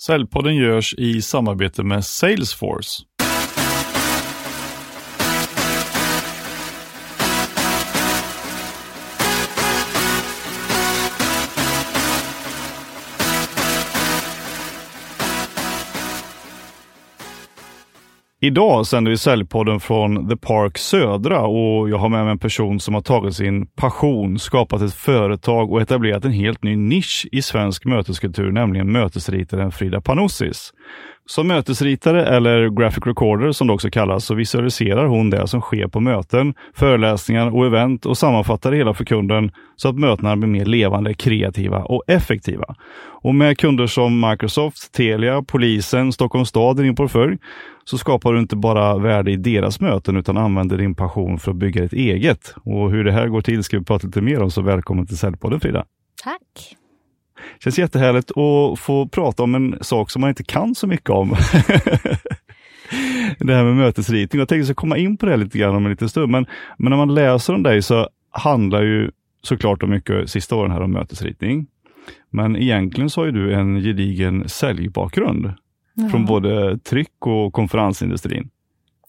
Säljpodden görs i samarbete med Salesforce. Idag sänder vi Säljpodden från The Park Södra och jag har med mig en person som har tagit sin passion, skapat ett företag och etablerat en helt ny nisch i svensk möteskultur, nämligen mötesritaren Frida Panossis. Som mötesritare, eller graphic recorder som det också kallas, så visualiserar hon det som sker på möten, föreläsningar och event och sammanfattar det hela för kunden så att mötena blir mer levande, kreativa och effektiva. Och med kunder som Microsoft, Telia, Polisen, Stockholms stad i din portfölj så skapar du inte bara värde i deras möten utan använder din passion för att bygga ett eget. Och hur det här går till ska vi prata lite mer om, så välkommen till Säljpodden Frida. Tack. Känns jättehärligt att få prata om en sak som man inte kan så mycket om. det här med mötesritning. Jag tänkte så komma in på det lite grann om en liten stund, men, men när man läser om dig så handlar ju såklart om mycket sista åren här om mötesritning. Men egentligen så har ju du en gedigen säljbakgrund ja. från både tryck och konferensindustrin.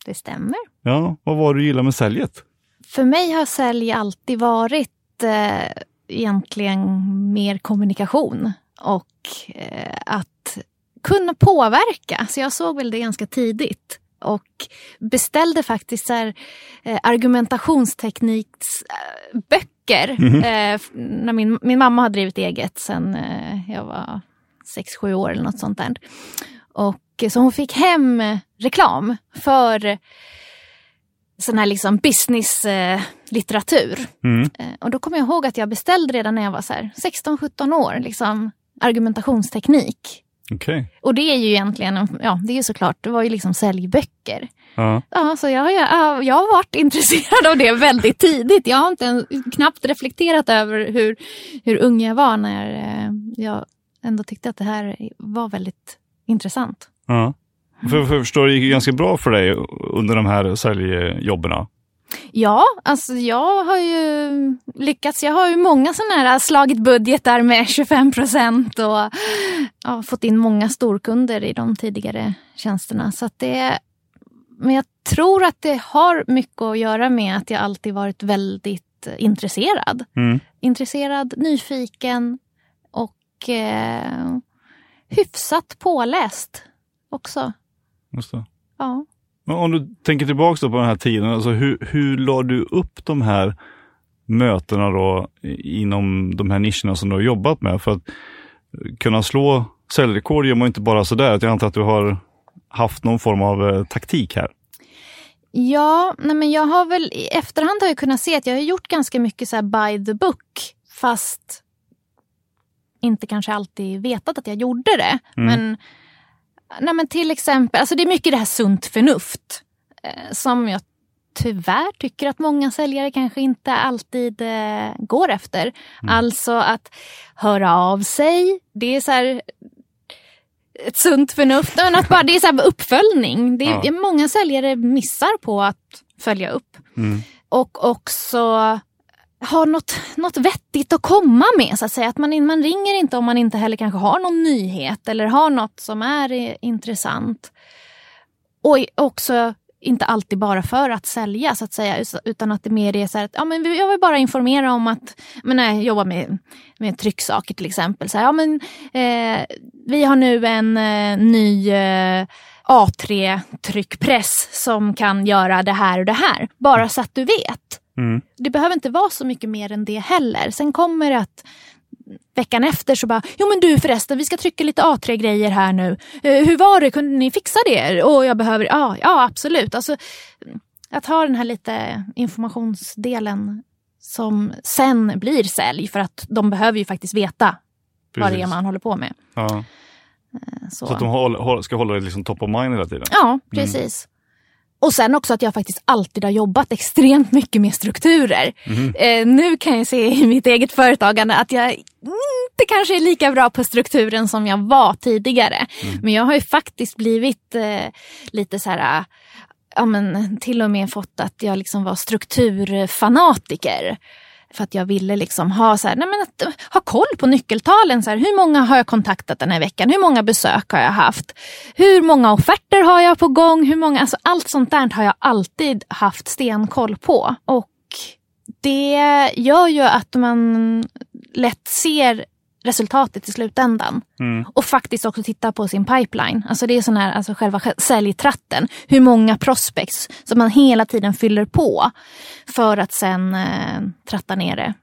Det stämmer. Ja, vad var det du gillar med säljet? För mig har sälj alltid varit eh, egentligen mer kommunikation och eh, att kunna påverka. Så jag såg väl det ganska tidigt och beställde faktiskt så här, eh, argumentationstekniksböcker. Mm -hmm. när min, min mamma har drivit eget sen eh, jag var 6-7 år eller något sånt där. Och, så hon fick hem reklam för sån här liksom business-litteratur. Mm. Eh, och då kommer jag ihåg att jag beställde redan när jag var 16-17 år, liksom argumentationsteknik. Okay. Och det är ju egentligen, ja det är ju såklart, det var ju liksom säljböcker. Uh. Ja, så jag, jag, jag har varit intresserad av det väldigt tidigt. Jag har inte ens, knappt reflekterat över hur, hur ung jag var när eh, jag ändå tyckte att det här var väldigt intressant. Uh. För, för jag förstår, det gick ganska bra för dig under de här säljjobben. Ja, alltså jag har ju lyckats. Jag har ju många sådana här slagit budgetar med 25 procent och ja, fått in många storkunder i de tidigare tjänsterna. Så det, men jag tror att det har mycket att göra med att jag alltid varit väldigt intresserad. Mm. Intresserad, nyfiken och eh, hyfsat påläst också. Just det. Ja. Men om du tänker tillbaka på den här tiden, alltså hur, hur la du upp de här mötena då inom de här nischerna som du har jobbat med? För att kunna slå säljrekord gör man inte bara sådär. Jag antar att du har haft någon form av eh, taktik här. Ja, nej men jag har väl i efterhand har jag kunnat se att jag har gjort ganska mycket så här by the book. Fast inte kanske alltid vetat att jag gjorde det. Mm. Men Nej, men till exempel, alltså det är mycket det här sunt förnuft eh, som jag tyvärr tycker att många säljare kanske inte alltid eh, går efter. Mm. Alltså att höra av sig. Det är så här, ett sunt förnuft. Men att bara, det är så här uppföljning. Det är, ja. Många säljare missar på att följa upp. Mm. Och också har något, något vettigt att komma med. så att säga. Att man, man ringer inte om man inte heller kanske har någon nyhet eller har något som är eh, intressant. Och också inte alltid bara för att sälja så att säga utan att det mer är så här att ja, men jag vill bara informera om att men när jag jobbar med, med trycksaker till exempel. Så här, ja, men, eh, vi har nu en eh, ny eh, A3-tryckpress som kan göra det här och det här. Bara så att du vet. Mm. Det behöver inte vara så mycket mer än det heller. Sen kommer det att veckan efter så bara, jo men du förresten, vi ska trycka lite A3-grejer här nu. Uh, hur var det, kunde ni fixa det? Och jag behöver, ja, ja absolut. Alltså, att ha den här lite informationsdelen som sen blir sälj för att de behöver ju faktiskt veta Precis. vad det är man håller på med. Ja. Eh, så. så. att de ska hålla det liksom top of mind hela tiden? Ja, precis. Mm. Och sen också att jag faktiskt alltid har jobbat extremt mycket med strukturer. Mm. Eh, nu kan jag se i mitt eget företagande att jag inte kanske är lika bra på strukturen som jag var tidigare. Mm. Men jag har ju faktiskt blivit eh, lite så här, ja men till och med fått att jag liksom var strukturfanatiker. För att jag ville liksom ha, så här, nej men att, eh, ha koll på nyckeltalen. Så här, hur många har jag kontaktat den här veckan? Hur många besök har jag haft? Hur många offerter har jag på gång? Hur många, alltså allt sånt där har jag alltid haft stenkoll på. Och det gör ju att man lätt ser resultatet i slutändan. Mm. Och faktiskt också titta på sin pipeline. Alltså det är sån här, alltså själva säljtratten. Hur många prospects som man hela tiden fyller på för att sen eh, tratta ner det.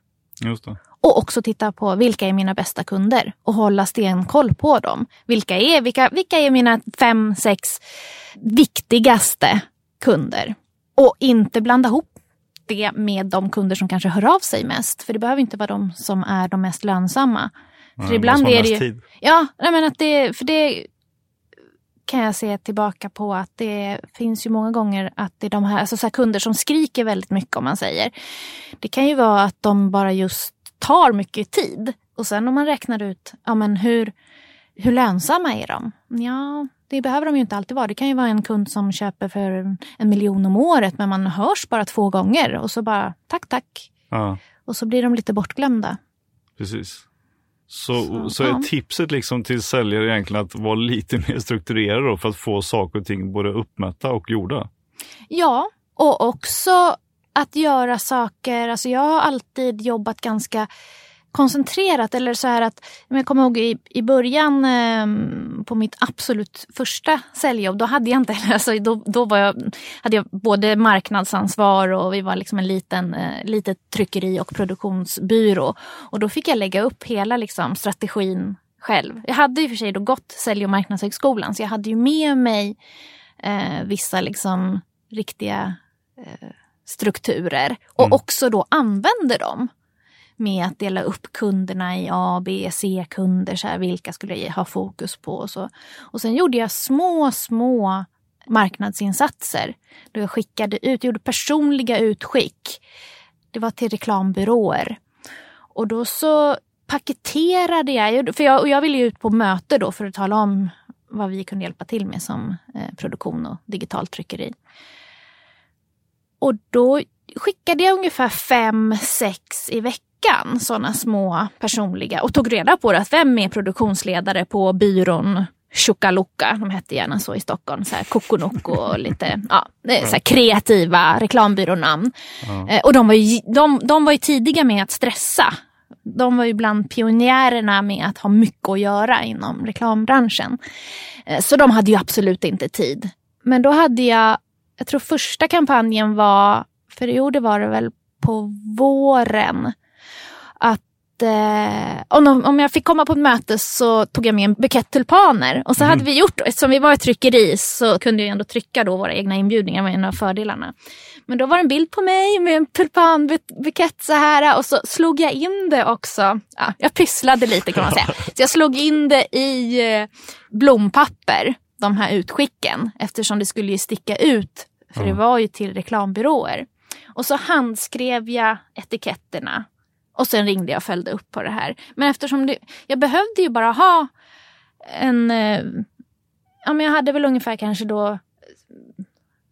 Det. Och också titta på vilka är mina bästa kunder och hålla stenkoll på dem. Vilka är, vilka, vilka är mina fem, sex viktigaste kunder? Och inte blanda ihop det med de kunder som kanske hör av sig mest. För det behöver inte vara de som är de mest lönsamma. För Nej, ibland är det ju... tid. Ja, nej men att det, för det kan jag se tillbaka på att det finns ju många gånger att det är de här, alltså så här kunder som skriker väldigt mycket om man säger. Det kan ju vara att de bara just tar mycket tid. Och sen om man räknar ut, ja men hur, hur lönsamma är de? Ja, det behöver de ju inte alltid vara. Det kan ju vara en kund som köper för en miljon om året men man hörs bara två gånger och så bara tack tack. Ja, Och så blir de lite bortglömda. precis. Så, så, Så, är ja. tipset liksom till säljare egentligen att vara lite mer strukturerad för att få saker och ting både uppmätta och gjorda? Ja, och också att göra saker. Alltså jag har alltid jobbat ganska koncentrerat. Eller så här att, jag kommer ihåg i, i början eh, på mitt absolut första säljjobb, då hade jag inte, alltså då, då var jag, hade jag både marknadsansvar och vi var liksom en liten, eh, litet tryckeri och produktionsbyrå. Och då fick jag lägga upp hela liksom, strategin själv. Jag hade i och för sig då gått Sälj och marknadshögskolan så jag hade ju med mig eh, vissa liksom riktiga eh, strukturer och Mm. också då använder dem med att dela upp kunderna i A, B, C-kunder. Så här, vilka skulle jag ha fokus på? Och, så. och sen gjorde jag små, små marknadsinsatser. Då jag skickade ut, gjorde personliga utskick. Det var till reklambyråer. Och då så paketerade jag, för jag, och jag ville ju ut på möte då för att tala om vad vi kunde hjälpa till med som eh, produktion och digitalt tryckeri. Och då skickade jag ungefär fem, sex i veckan sådana små personliga och tog reda på det. att Vem är produktionsledare på byrån Tjockalucka, de hette gärna så i Stockholm, så här Kokonoko och lite ja, så här kreativa reklambyrånamn. Ja. Eh, Och de var, ju, de, de var ju tidiga med att stressa. De var ju bland pionjärerna med att ha mycket att göra inom reklambranschen. Eh, Så de hade ju absolut inte tid. Men då hade jag, jag tror första kampanjen var, för i år det var det väl på våren, att eh, om, om jag fick komma på ett möte så tog jag med en bukett tulpaner. Och så hade vi gjort, eftersom vi var ett tryckeri så kunde jag ändå trycka då våra egna inbjudningar, var en av fördelarna. Men då var det en bild på mig med en tulpanbukett så här och så slog jag in det också. Ja, jag pysslade lite kan man säga. Så jag slog in det i eh, blompapper, de här utskicken, eftersom det skulle ju sticka ut. För det Ja. var ju till reklambyråer. Och så handskrev jag etiketterna. Och sen ringde jag och följde upp på det här. Men eftersom det, jag behövde ju bara ha en... eh, Ja, men jag hade väl ungefär kanske då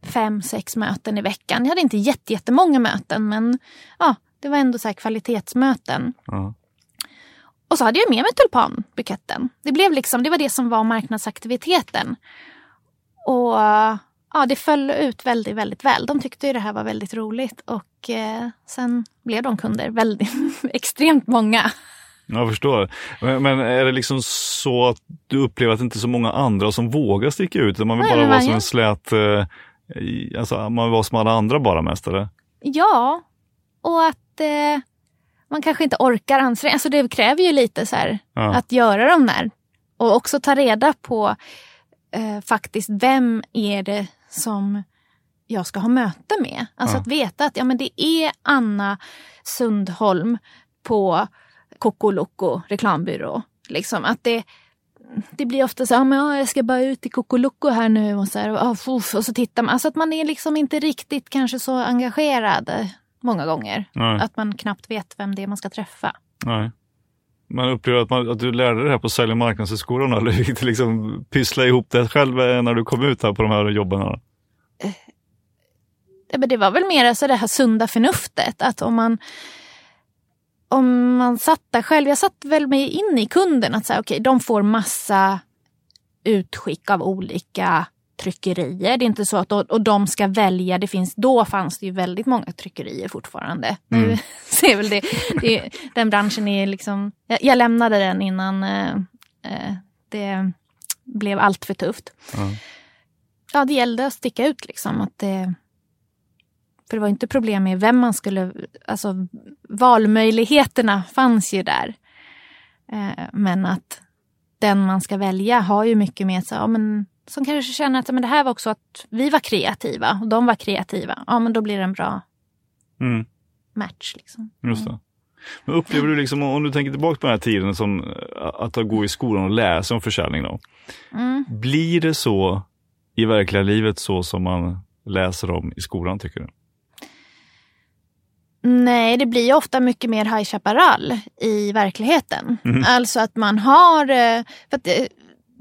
fem, sex möten i veckan. Jag hade inte jätte, jättemånga möten men ja, det var ändå så här kvalitetsmöten. Ja. Och så hade jag med mig tulpanbuketten. Det, blev liksom, det var det som var marknadsaktiviteten. Och ja, det föll ut väldigt, väldigt väl. De tyckte ju det här var väldigt roligt och eh, sen blev de kunder väldigt, extremt många. Jag förstår. Men, men är det liksom så att du upplever att det inte är så många andra som vågar sticka ut? Man vill Nej, bara vara som en slät, eh, alltså man vill vara som alla andra bara mest eller? Ja, och att eh, man kanske inte orkar anstränga Alltså det kräver ju lite så här Ja. att göra de där. Och också ta reda på eh, faktiskt vem är det som jag ska ha möte med. Alltså Ja. att veta att ja, men det är Anna Sundholm på Kokoloko reklambyrå. Liksom att det, det blir ofta så här, men, ja, jag ska bara ut i Kokoloko här nu och så, här, och, fuff, och så tittar man. Alltså att man är liksom inte riktigt kanske så engagerad många gånger. Nej. Att man knappt vet vem det är man ska träffa. Nej. Man upplever att, man, att du lärde dig det här på Sälj och marknadshögskolan eller fick du liksom pyssla ihop det själv eh, när du kom ut här på de här jobben? Här? Eh, men det var väl mer alltså det här sunda förnuftet. Att om man om man satt där själv, jag satt väl mig in i kunden att säga okay, de får massa utskick av olika tryckerier. Det är inte så att och de ska välja. Det finns, då fanns det ju väldigt många tryckerier fortfarande. Mm. Nu ser väl det, det, den branschen är liksom, jag, jag lämnade den innan eh, eh det blev allt för tufft. Mm. Ja, det gällde att sticka ut liksom. Att det, för det var inte problem med vem man skulle, alltså valmöjligheterna fanns ju där. Eh, men att den man ska välja har ju mycket med sig, ja, men, som kanske känner att men det här var också att vi var kreativa och de var kreativa. Ja men då blir det en bra mm. match. Liksom. Just det. Men upplever du, liksom, om du tänker tillbaka på den här tiden, som eh, att gå i skolan och läsa om försäljning. Då. Mm. Blir det så i verkliga livet så som man läser om i skolan tycker du? Nej, det blir ofta mycket mer High Chaparral i verkligheten. Mm. Alltså att man har... Eh, för att eh,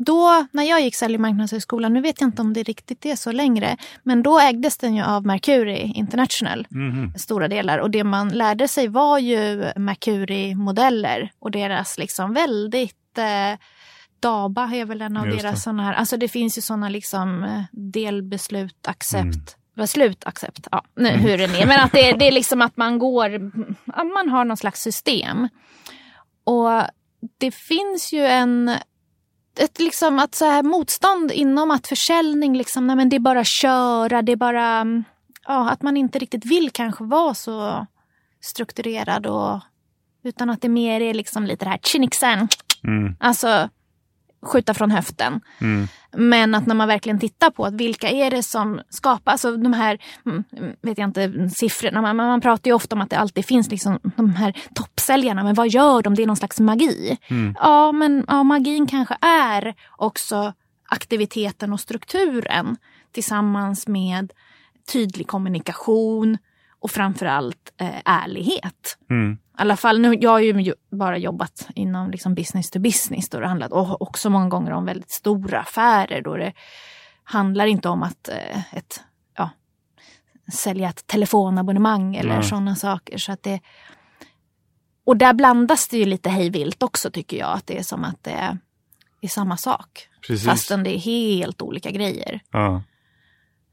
då, när jag gick sälj och marknadshögskolan, nu vet jag inte om det riktigt är så längre, men då ägdes den ju av Mercury International, mm. stora delar. Och det man lärde sig var ju Mercury-modeller och deras liksom väldigt eh, DABA är väl en av Just deras sådana här, alltså det finns ju sådana liksom eh, delbeslut, accept. Mm. Slut, accept, ja, nu, mm. hur det är. Men att det, det är liksom att man går, man har någon slags system. Och det finns ju en ett liksom att så här motstånd inom att försäljning, liksom, nej men det är bara köra, det är bara ja, att man inte riktigt vill kanske vara så strukturerad och utan att det mer är liksom lite det här chinixen. Mm. Alltså skjuta från höften. Mm. Men att när man verkligen tittar på att vilka är det som skapar, alltså de här, mm, vet jag inte, siffrorna, man, man pratar ju ofta om att det alltid finns liksom de här toppsäljarna, men vad gör de? Det är någon slags magi. Mm. Ja, men ja, magin kanske är också aktiviteten och strukturen tillsammans med tydlig kommunikation och framförallt eh, ärlighet. Mm. I alla fall, nu, jag har ju bara jobbat inom liksom business to business. Då det handlat, och också många gånger om väldigt stora affärer. Då det handlar inte om att eh, ett, ja, sälja ett telefonabonnemang eller mm. sådana saker. Så att det, och där blandas det ju lite hejvilt också tycker jag. Att det är som att det är, samma sak. Precis. Fastän det är helt olika grejer. Ja.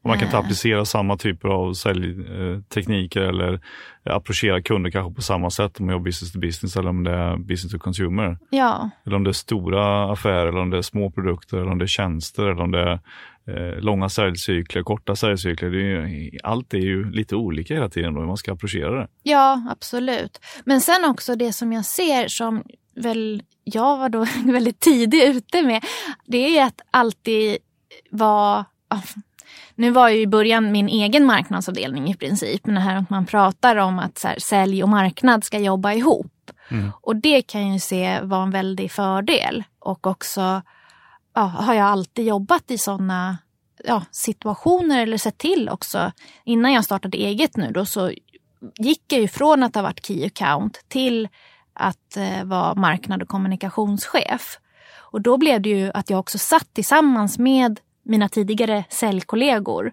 Och man kan inte applicera samma typer av säljtekniker eller approchera kunder kanske på samma sätt om man jobbar business to business eller om det är business to consumer. Ja. Eller om det är stora affärer, eller om det är små produkter, eller om det är tjänster, eller om det är eh, långa säljcykler, korta säljcykler. Är ju, allt är ju lite olika hela tiden då, hur man ska approchera det. Ja, absolut. Men sen också det som jag ser som väl jag var då väldigt tidig ute med, det är att alltid vara nu var ju i början min egen marknadsavdelning i princip. Men det här att man pratar om att så här, sälj och marknad ska jobba ihop. Mm. Och det kan jag ju se vara en väldig fördel. Och också ja, har jag alltid jobbat i sådana ja, situationer eller sett till också. Innan jag startade eget nu då så gick jag ju från att ha varit key account till att eh, vara marknad och kommunikationschef. Och då blev det ju att jag också satt tillsammans med mina tidigare säljkollegor.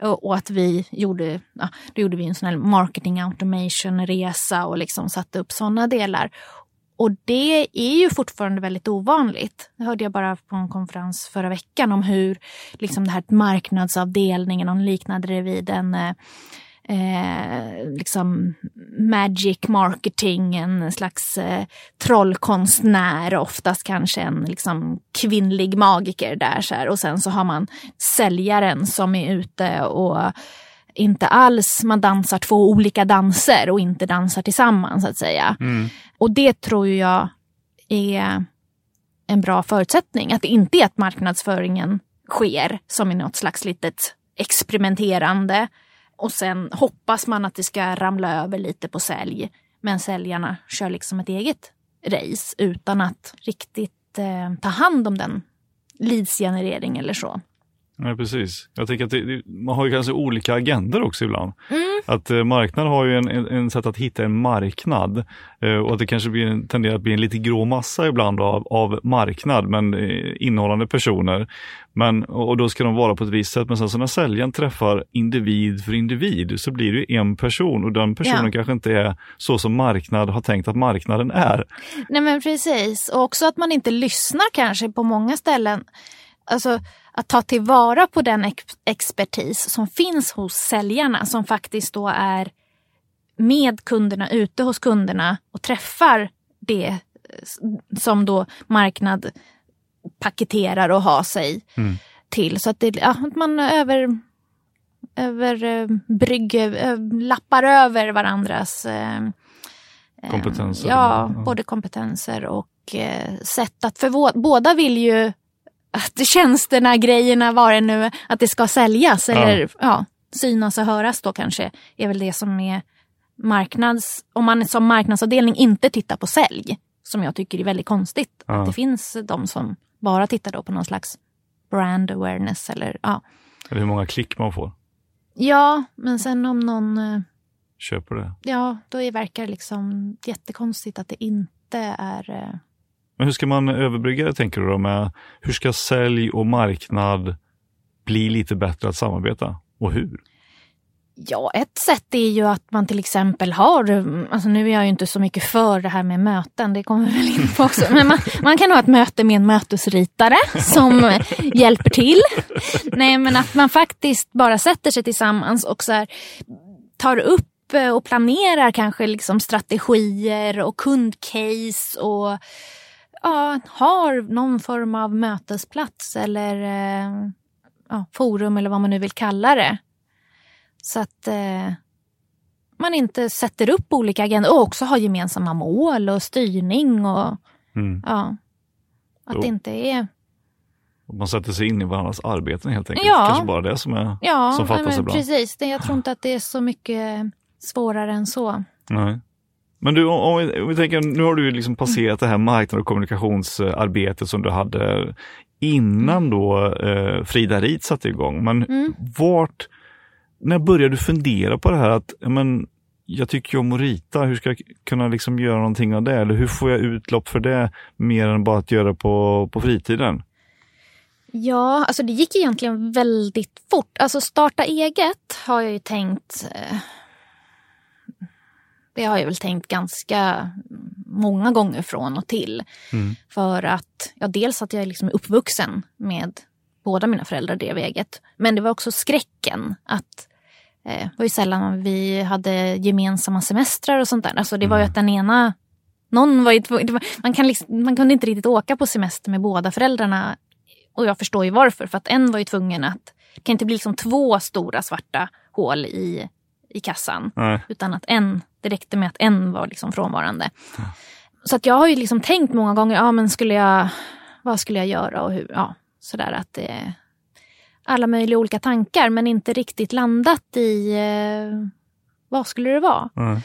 Och, att vi gjorde, ja, då gjorde vi en sån här marketing automation resa och liksom satte upp sådana delar. Och det är ju fortfarande väldigt ovanligt. Det hörde jag bara på en konferens förra veckan om hur liksom det här marknadsavdelningen, och liknade det vid en eh, liksom magic marketing, en slags eh, trollkonstnär, oftast kanske en liksom, kvinnlig magiker där. Så här. Och sen så har man säljaren som är ute och inte alls, man dansar två olika danser och inte dansar tillsammans så att säga. Mm. Och det tror jag är en bra förutsättning. Att det inte är att marknadsföringen sker som i något slags litet experimenterande och sen hoppas man att det ska ramla över lite på sälj. Men säljarna kör liksom ett eget race utan att riktigt eh, ta hand om den leadsgenerering eller så. Nej, precis. Jag tänker att det, man har ju kanske olika agender också ibland. Mm. Att eh, marknaden har ju en, en, en, sätt att hitta en marknad eh, och att det kanske blir en, tenderar att bli en lite grå massa ibland av, av marknad, men eh, innehållande personer. Men, och då ska de vara på ett visst sätt. Men sen så när säljaren träffar individ för individ så blir det ju en person och den personen Ja. kanske inte är så som marknad har tänkt att marknaden är. Nej men precis. Och också att man inte lyssnar kanske på många ställen. Alltså att ta tillvara på den ex- expertis som finns hos säljarna som faktiskt då är med kunderna, ute hos kunderna och träffar det eh, som då marknad paketerar och har sig Mm. till. Så att, det, ja, att man över, över eh, brygger, ö, lappar över varandras eh, eh, Kompetenser. Ja, Ja. både kompetenser och eh, sätt att, för vå- båda vill ju att tjänsterna, grejerna, vad det nu att det ska säljas Ja. eller ja, synas och höras då kanske är väl det som är marknads, om man som marknadsavdelning inte tittar på sälj, som jag tycker är väldigt konstigt. Ja. Att det finns de som bara tittar då på någon slags brand awareness eller ja. Eller hur många klick man får. Ja, men sen om någon, eh, Köper det. ja, då verkar det liksom jättekonstigt att det inte är eh, men hur ska man överbrygga det tänker du då med hur ska sälj och marknad bli lite bättre att samarbeta? Och hur? Ja, ett sätt är ju att man till exempel har, alltså nu är jag ju inte så mycket för det här med möten, det kommer vi väl in på också, men man, man kan ha ett möte med en mötesritare som hjälper till. Nej, men att man faktiskt bara sätter sig tillsammans och så här, tar upp och planerar kanske liksom strategier och kundcase och ja, har någon form av mötesplats eller eh, ja, forum eller vad man nu vill kalla det. Så att eh, man inte sätter upp olika agendor och också har gemensamma mål och styrning och Mm. ja. Att det inte är... Man sätter sig in i varandras arbeten helt enkelt. Ja. Kanske bara det som är... Ja, Som fattas men ibland. precis. Jag tror inte att det är så mycket svårare än så. Nej. Men du, om vi, om vi tänker, nu har du liksom passerat det här marknad och kommunikationsarbetet som du hade innan då eh, Frida Rit satte igång. Men Mm. vart, när började du fundera på det här att men, jag tycker ju om att rita, hur ska jag kunna liksom göra någonting av det? Eller hur får jag utlopp för det mer än bara att göra på, på fritiden? Ja, alltså det gick egentligen väldigt fort. Alltså starta eget har jag ju tänkt. Eh, det har jag väl tänkt ganska många gånger från och till. Mm. För att, ja dels att jag är liksom uppvuxen med båda mina föräldrar drev eget. Men det var också skräcken att eh, var ju sällan vi hade gemensamma semestrar och sånt där. Alltså det var ju Mm. att den ena, någon var ju, var, man, kan liksom, man kunde inte riktigt åka på semester med båda föräldrarna. Och jag förstår ju varför, för att en var ju tvungen att, det kan inte bli liksom två stora svarta hål i, i kassan. Nej. Utan att en, det räckte med att en var liksom frånvarande. Så att jag har ju liksom tänkt många gånger, ja men skulle jag, vad skulle jag göra och hur, ja sådär att det är alla möjliga olika tankar men inte riktigt landat i eh, vad skulle det vara. Nej.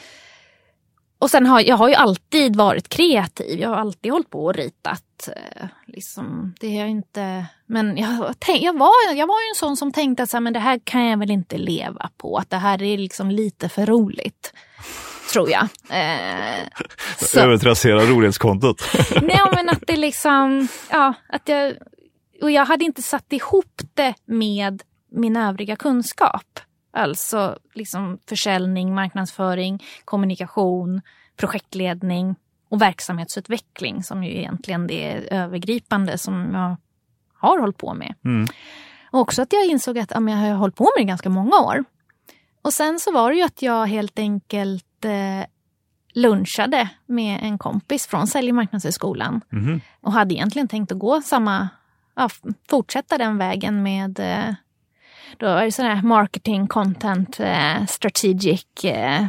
Och sen har jag har ju alltid varit kreativ. Jag har alltid hållit på och ritat. eh, Liksom, det är jag inte... Men jag, tänk, jag, var, jag var ju en sån som tänkte att så här, men det här kan jag väl inte leva på. Att det här är liksom lite för roligt. Tror jag. Eh, så- Övertrassera rolighetskontot. Nej men att det liksom, ja, att jag, och jag hade inte satt ihop det med min övriga kunskap. Alltså liksom försäljning, marknadsföring, kommunikation, projektledning och verksamhetsutveckling som ju egentligen det är övergripande som jag har hållit på med. Mm. Och också att jag insåg att ja, men jag har hållit på med det ganska många år. Och sen så var det ju att jag helt enkelt eh, lunchade med en kompis från Sälj och marknadshögskolan Mhm. och hade egentligen tänkt att gå samma, ja, fortsätta den vägen med eh, då är det sån här marketing, content, eh, strategic. Eh,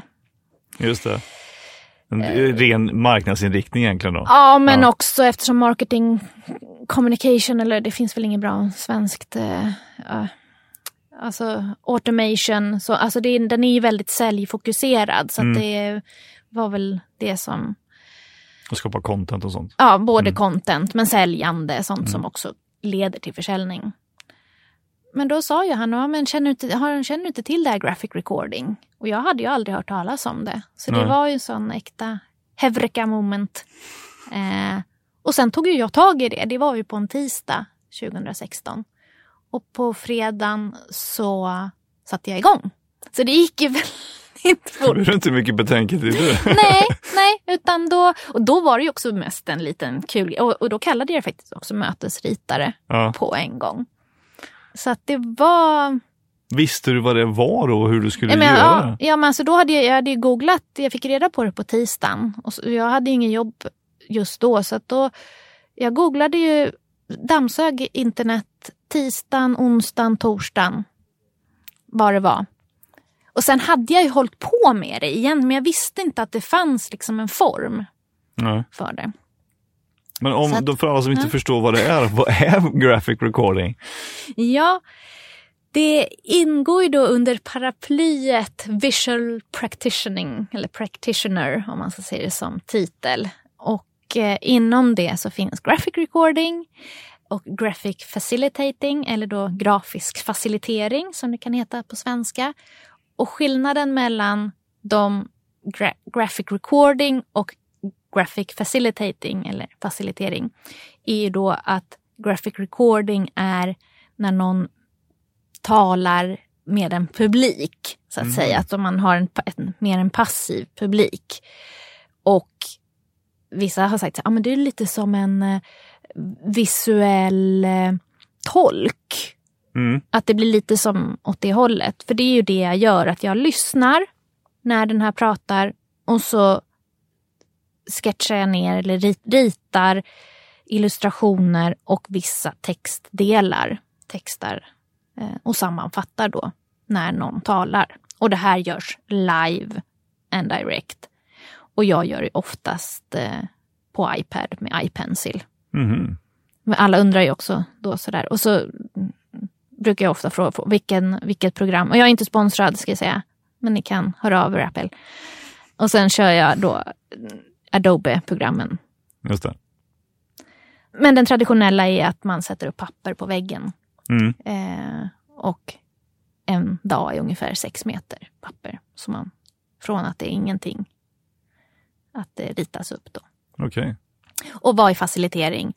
Just det. En ren marknadsinriktning egentligen då. ja, men Ja. också eftersom marketing communication, eller det finns väl inget bra svenskt, eh, alltså automation, så, alltså det, den är ju väldigt säljfokuserad så Mm. det var väl det som Och skapa content och sånt. Ja, både Mm. content men säljande, sånt Mm. som också leder till försäljning. men då sa ju han, ja, men känner, du inte, har, känner du inte till det här graphic recording? Och jag hade ju aldrig hört talas om det. Så Nej. det var ju en sån äkta hevreka moment. Eh, och sen tog ju jag tag i det. Det var ju på en tisdag 2016. Och på fredagen så satte jag igång. Så det gick ju väldigt fort. Det är inte mycket betänketid du. nej, nej, utan då, och då var det ju också mest en liten kul, och, och då kallade jag det faktiskt också mötesritare Ja. på en gång. Så att det var... Visste du vad det var och hur du skulle Ja, men, göra? ja, ja, men alltså då hade jag, jag hade googlat, jag fick reda på det på tisdagen. Och så, jag hade ingen jobb just då så att då, jag googlade ju, dammsög internet tisdagen, onsdagen, torsdagen. Vad det var. Och sen hade jag ju hållit på med det igen men jag visste inte att det fanns liksom en form Nej. för det. Men om, att- för alla som inte ja. förstår vad det är, vad är graphic recording? Ja, det ingår ju då under paraplyet visual practitioning, eller practitioner om man ska säga det som titel. Och eh, inom det så finns graphic recording och graphic facilitating, eller då grafisk facilitering som det kan heta på svenska. Och skillnaden mellan de gra- graphic recording och graphic facilitating, eller facilitering, är ju då att graphic recording är när någon talar med en publik, så att Mhm. säga. Att om man har en, en, mer en passiv publik. Och vissa har sagt att ah, men det är lite som en eh, visuell eh, tolk. Mm. Att det blir lite som åt det hållet. För det är ju det jag gör, att jag lyssnar när den här pratar och så sketchar jag ner eller rit- ritar illustrationer och vissa textdelar. Textar eh, och sammanfattar då när någon talar. Och det här görs live and direct. Och jag gör det oftast eh, på iPad med iPencil. Mhm. Men alla undrar ju också då sådär. Och så mm, brukar jag ofta fråga vilken, vilket program. Och jag är inte sponsrad ska jag säga. Men ni kan höra av er Apple. Och sen kör jag då mm, Adobe-programmen. Just det. Men den traditionella är att man sätter upp papper på väggen. Mm. Eh, och en dag är ungefär sex meter papper. Så man, från att det är ingenting, att det ritas upp då. Okej. Och vad är facilitering?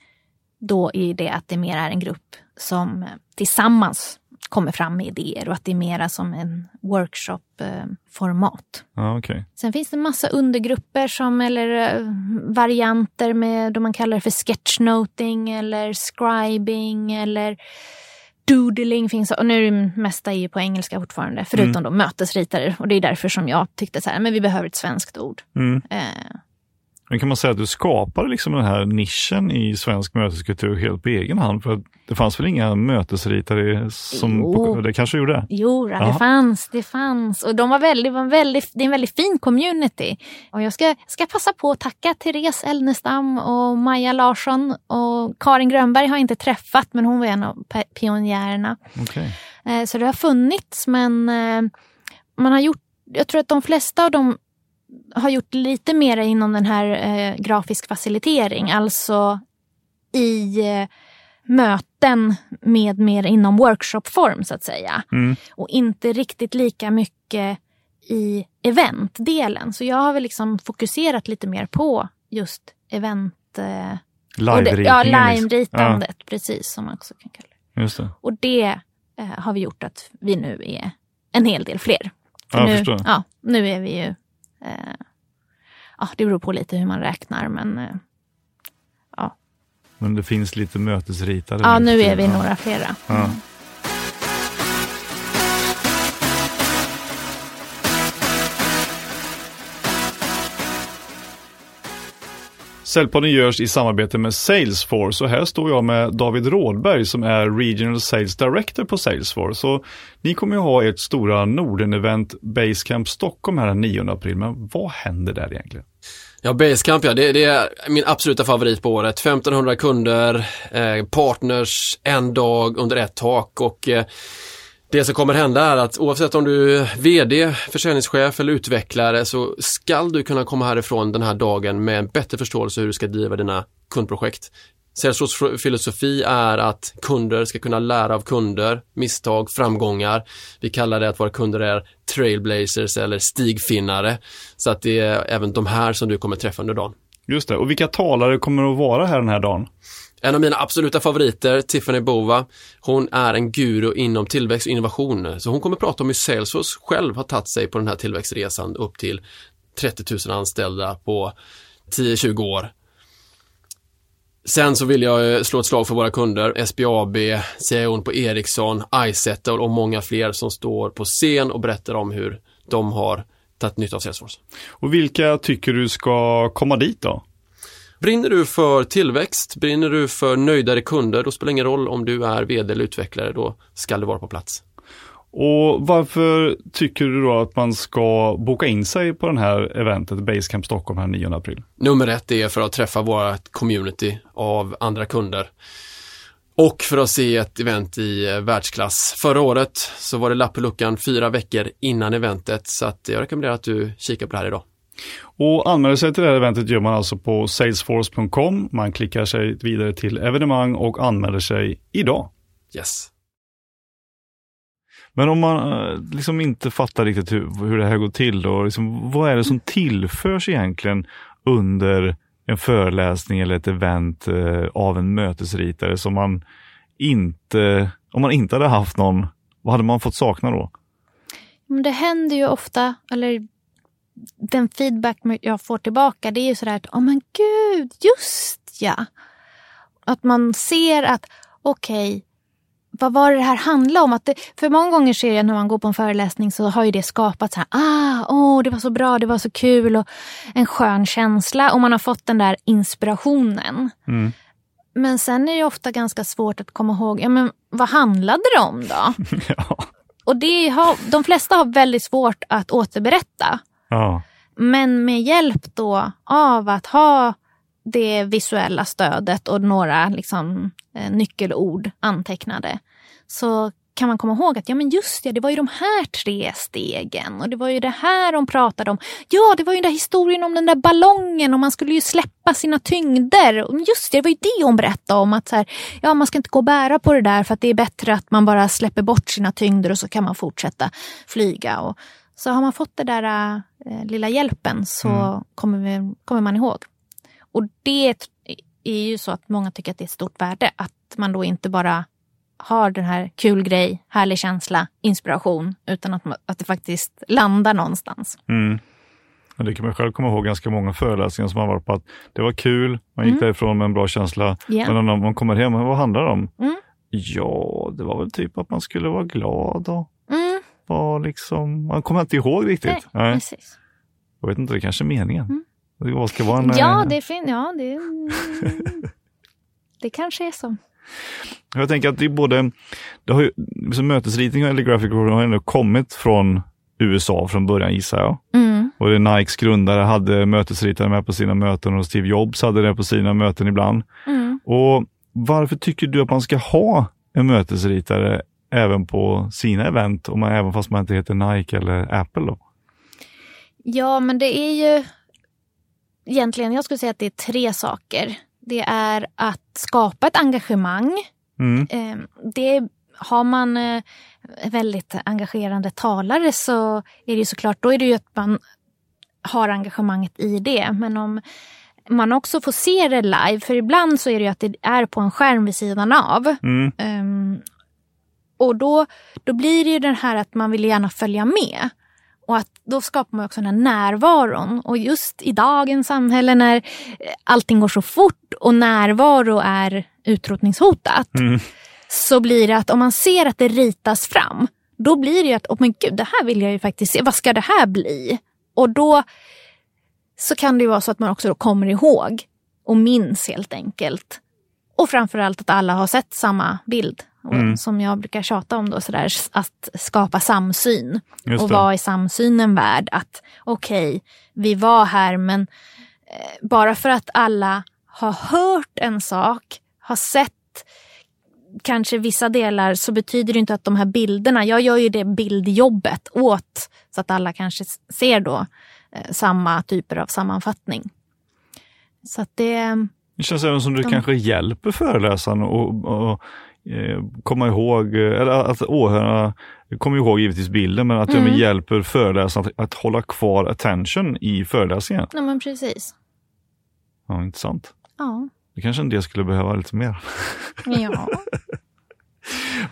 Då är det att det mer är en grupp som eh, tillsammans kommer fram med idéer och att det är mera som en workshop-format. Ja, okej. Sen finns det massa undergrupper som, eller eh, varianter med då man kallar det för sketchnoting eller scribing eller doodling finns. Och nu är det mesta är ju på engelska fortfarande, förutom då mötesritare. Och det är därför som jag tyckte så här, men vi behöver ett svenskt ord. Mm. Eh, Men kan man säga att du skapade liksom den här nischen i svensk möteskultur helt på egen hand? För det fanns väl inga mötesritare som... Jo. Det kanske gjorde? Jo, det Ja. fanns, det fanns. Och de var väldigt, var väldigt, det är en väldigt fin community. Och jag ska, ska passa på att tacka Therese Elnestam och Maja Larsson. Och Karin Grönberg har jag inte träffat, men hon var en av pionjärerna. Okej. Eh, så det har funnits, men eh, man har gjort, jag tror att de flesta av dem har gjort lite mer inom den här eh, grafisk facilitering, alltså i eh, möten med mer inom workshopform så att säga. Mm. Och inte riktigt lika mycket i eventdelen. Så jag har väl liksom fokuserat lite mer på just event... Eh, och det, ja, liksom. live-ritandet, precis som man också kan kalla det. Ja, just det. Och det eh, har vi gjort att vi nu är en hel del fler. För Ja, nu, ja, nu är vi ju... Eh, ja, det beror på lite hur man räknar, men eh, Men det finns lite mötesritare. ja, nu är vi Ja. några flera. Ja. Säljpodden görs i samarbete med Salesforce och här står jag med David Rådberg som är Regional Sales Director på Salesforce. Och ni kommer ju ha ert stora Norden-event Basecamp Stockholm här den 9 april, men vad händer där egentligen? Ja, Basecamp ja, det, det är min absoluta favorit på året. 1500 kunder, eh, partners, en dag under ett tak och eh, det som kommer hända är att oavsett om du är VD, försäljningschef eller utvecklare så skall du kunna komma härifrån den här dagen med en bättre förståelse hur du ska driva dina kundprojekt. Salesforce filosofi är att kunder ska kunna lära av kunder, misstag, framgångar. Vi kallar det att våra kunder är trailblazers eller stigfinnare. Så att det är även de här som du kommer träffa under dagen. Just det, och vilka talare kommer att vara här den här dagen? En av mina absoluta favoriter, Tiffany Bova, hon är en guru inom tillväxt och innovation. Så hon kommer prata om hur Salesforce själv har tagit sig på den här tillväxtresan upp till 30 000 anställda på 10-20 år. Sen så vill jag eh, slå ett slag för våra kunder, SBAB, CIO på Ericsson, Izettle och många fler som står på scen och berättar om hur de har tagit nytta av Salesforce. Och vilka tycker du ska komma dit då? Brinner du för tillväxt, brinner du för nöjdare kunder, då spelar det ingen roll om du är vd eller utvecklare, då ska du vara på plats. Och varför tycker du då att man ska boka in sig på den här eventet Basecamp Stockholm här 9 april? Nummer ett är för att träffa vårt community av andra kunder. Och för att se ett event i eh, världsklass. Förra året så var det lapp på luckan fyra veckor innan eventet så att jag rekommenderar att du kikar på det här idag. Och anmäler sig till det här eventet gör man alltså på salesforce.com. Man klickar sig vidare till evenemang och anmäler sig idag. Yes. Men om man eh, liksom inte fattar riktigt hur, hur det här går till då, liksom, vad är det som tillförs egentligen under en föreläsning eller ett event eh, av en mötesritare som man inte, om man inte hade haft någon, vad hade man fått sakna då? Det händer ju ofta, eller den feedback jag får tillbaka det är ju sådär att, oh men gud, just ja. Att man ser att, okej, okay, vad var det här handlade om? Att det, för många gånger ser jag när man går på en föreläsning så har ju det skapat så här, ah, åh, det var så bra, det var så kul och en skön känsla och man har fått den där inspirationen. Mm. Men sen är det ofta ganska svårt att komma ihåg, ja men vad handlade det om då? ja. Och det har, de flesta har väldigt svårt att återberätta. Ja. Men med hjälp då av att ha det visuella stödet och några liksom, eh, nyckelord antecknade så kan man komma ihåg att ja men just det, det var ju de här tre stegen och det var ju det här de pratade om. Ja, det var ju den där historien om den där ballongen och man skulle ju släppa sina tyngder. Just det, det var ju det hon berättade om att så här, ja, man ska inte gå och bära på det där för att det är bättre att man bara släpper bort sina tyngder och så kan man fortsätta flyga. Och, så har man fått den där äh, lilla hjälpen så mm. kommer, vi, kommer man ihåg. Och det är ju så att många tycker att det är ett stort värde att man då inte bara har den här kul grej, härlig känsla, inspiration, utan att, att det faktiskt landar någonstans. Mm. Och det kan man själv komma ihåg ganska många föreläsningar som har varit på att det var kul, man gick mm. därifrån med en bra känsla, yeah. men när man kommer hem, vad handlar det om? Mm. Ja, det var väl typ att man skulle vara glad och. Var liksom, man kommer inte ihåg riktigt. Nej, Nej. Precis. Jag vet inte, det kanske är meningen. Mm. Det ska vara en, ja, eh, det är fin, ja, det, det kanske är så. Jag tänker att det är både, det har ju, liksom mötesritning eller graphic design har ändå kommit från USA från början gissar jag. Mm. Och det Nikes grundare hade mötesritare med på sina möten och Steve Jobs hade det på sina möten ibland. Mm. Och Varför tycker du att man ska ha en mötesritare även på sina event, om man, även fast man inte heter Nike eller Apple? Då? Ja, men det är ju egentligen, jag skulle säga att det är tre saker. Det är att skapa ett engagemang. Mm. Ehm, det har man eh, väldigt engagerande talare så är det såklart, då är det ju att man har engagemanget i det. Men om man också får se det live, för ibland så är det ju att det är på en skärm vid sidan av. Mm. Och då, då blir det ju den här att man vill gärna följa med. Och att då skapar man också den här närvaron. Och just i dagens samhälle när allting går så fort och närvaro är utrotningshotat. Mm. Så blir det att om man ser att det ritas fram, då blir det ju att, oh men gud, det här vill jag ju faktiskt se. Vad ska det här bli? Och då så kan det vara så att man också kommer ihåg och minns helt enkelt. Och framförallt att alla har sett samma bild. Mm. Som jag brukar tjata om då, sådär, att skapa samsyn. och vad är samsynen värd? Att okej, okay, vi var här men eh, bara för att alla har hört en sak, har sett kanske vissa delar så betyder det inte att de här bilderna, jag gör ju det bildjobbet åt så att alla kanske ser då eh, samma typer av sammanfattning. Så att det, Det känns även som du De- kanske hjälper föreläsaren och, och komma ihåg, eh, eller att åhörarna kommer ihåg givetvis bilden, men att Mm. även hjälper föreläsaren att, att hålla kvar attention i föreläsningen. Ja, men precis. Ja, intressant. Ja. Det kanske en del skulle behöva lite mer. ja.